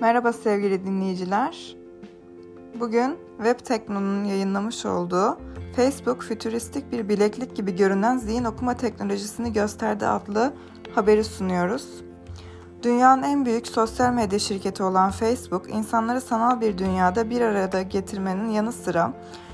Merhaba sevgili dinleyiciler. Bugün Web Tekno'nun yayınlamış olduğu Facebook fütüristik bir bileklik gibi görünen zihin okuma teknolojisini gösterdi adlı haberi sunuyoruz. Dünyanın en büyük sosyal medya şirketi olan Facebook, insanları sanal bir dünyada bir arada getirmenin yanı sıra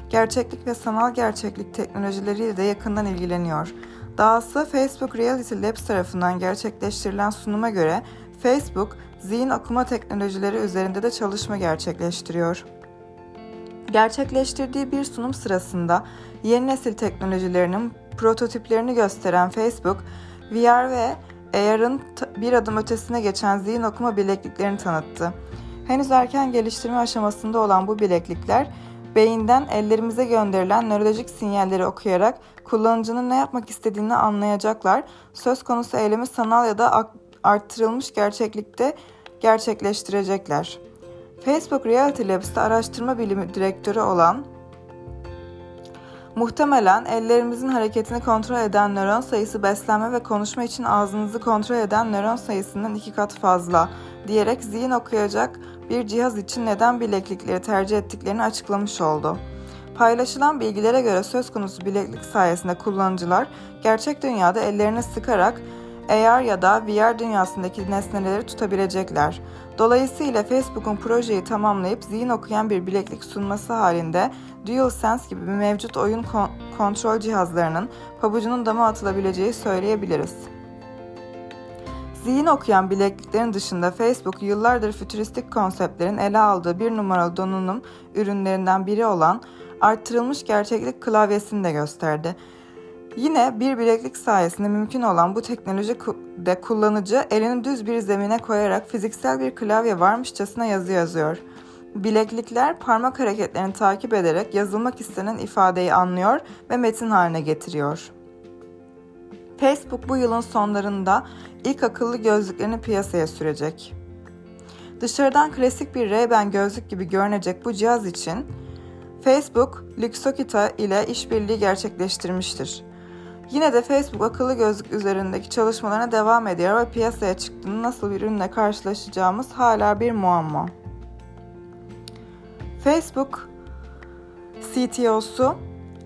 gerçeklik ve sanal gerçeklik teknolojileriyle de yakından ilgileniyor. Dahası Facebook Reality Labs tarafından gerçekleştirilen sunuma göre Facebook, zihin okuma teknolojileri üzerinde de çalışma gerçekleştiriyor. Gerçekleştirdiği bir sunum sırasında yeni nesil teknolojilerinin prototiplerini gösteren Facebook, VR ve AR'ın bir adım ötesine geçen zihin okuma bilekliklerini tanıttı. Henüz erken geliştirme aşamasında olan bu bileklikler, beyinden ellerimize gönderilen nörolojik sinyalleri okuyarak kullanıcının ne yapmak istediğini anlayacaklar. Söz konusu eylemi sanal ya da arttırılmış gerçeklikte gerçekleştirecekler. Facebook Reality Labs'te araştırma bilimi direktörü olan Muhtemelen ellerimizin hareketini kontrol eden nöron sayısı beslenme ve konuşma için ağzınızı kontrol eden nöron sayısından iki kat fazla diyerek zihin okuyacak bir cihaz için neden bileklikleri tercih ettiklerini açıklamış oldu. Paylaşılan bilgilere göre söz konusu bileklik sayesinde kullanıcılar gerçek dünyada ellerini sıkarak AR ya da VR dünyasındaki nesneleri tutabilecekler. Dolayısıyla Facebook'un projeyi tamamlayıp zihin okuyan bir bileklik sunması halinde DualSense gibi bir mevcut oyun kon- kontrol cihazlarının pabucunun dama atılabileceği söyleyebiliriz. Zihin okuyan bilekliklerin dışında Facebook yıllardır fütüristik konseptlerin ele aldığı bir numaralı donanım ürünlerinden biri olan arttırılmış gerçeklik klavyesini de gösterdi. Yine bir bileklik sayesinde mümkün olan bu teknolojide kullanıcı elini düz bir zemine koyarak fiziksel bir klavye varmışçasına yazı yazıyor. Bileklikler parmak hareketlerini takip ederek yazılmak istenen ifadeyi anlıyor ve metin haline getiriyor. Facebook bu yılın sonlarında ilk akıllı gözlüklerini piyasaya sürecek. Dışarıdan klasik bir Ray-Ban gözlük gibi görünecek bu cihaz için Facebook, Luxokita ile işbirliği gerçekleştirmiştir. Yine de Facebook akıllı gözlük üzerindeki çalışmalarına devam ediyor ve piyasaya çıktığında nasıl bir ürünle karşılaşacağımız hala bir muamma. Facebook CTO'su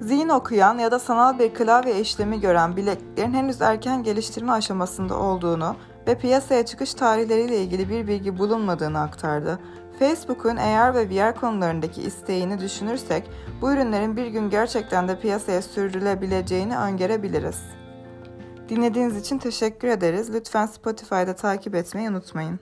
zihin okuyan ya da sanal bir klavye işlemi gören bilekliklerin henüz erken geliştirme aşamasında olduğunu ve piyasaya çıkış tarihleriyle ilgili bir bilgi bulunmadığını aktardı. Facebook'un AR ve VR konularındaki isteğini düşünürsek bu ürünlerin bir gün gerçekten de piyasaya sürdürülebileceğini öngörebiliriz. Dinlediğiniz için teşekkür ederiz. Lütfen Spotify'da takip etmeyi unutmayın.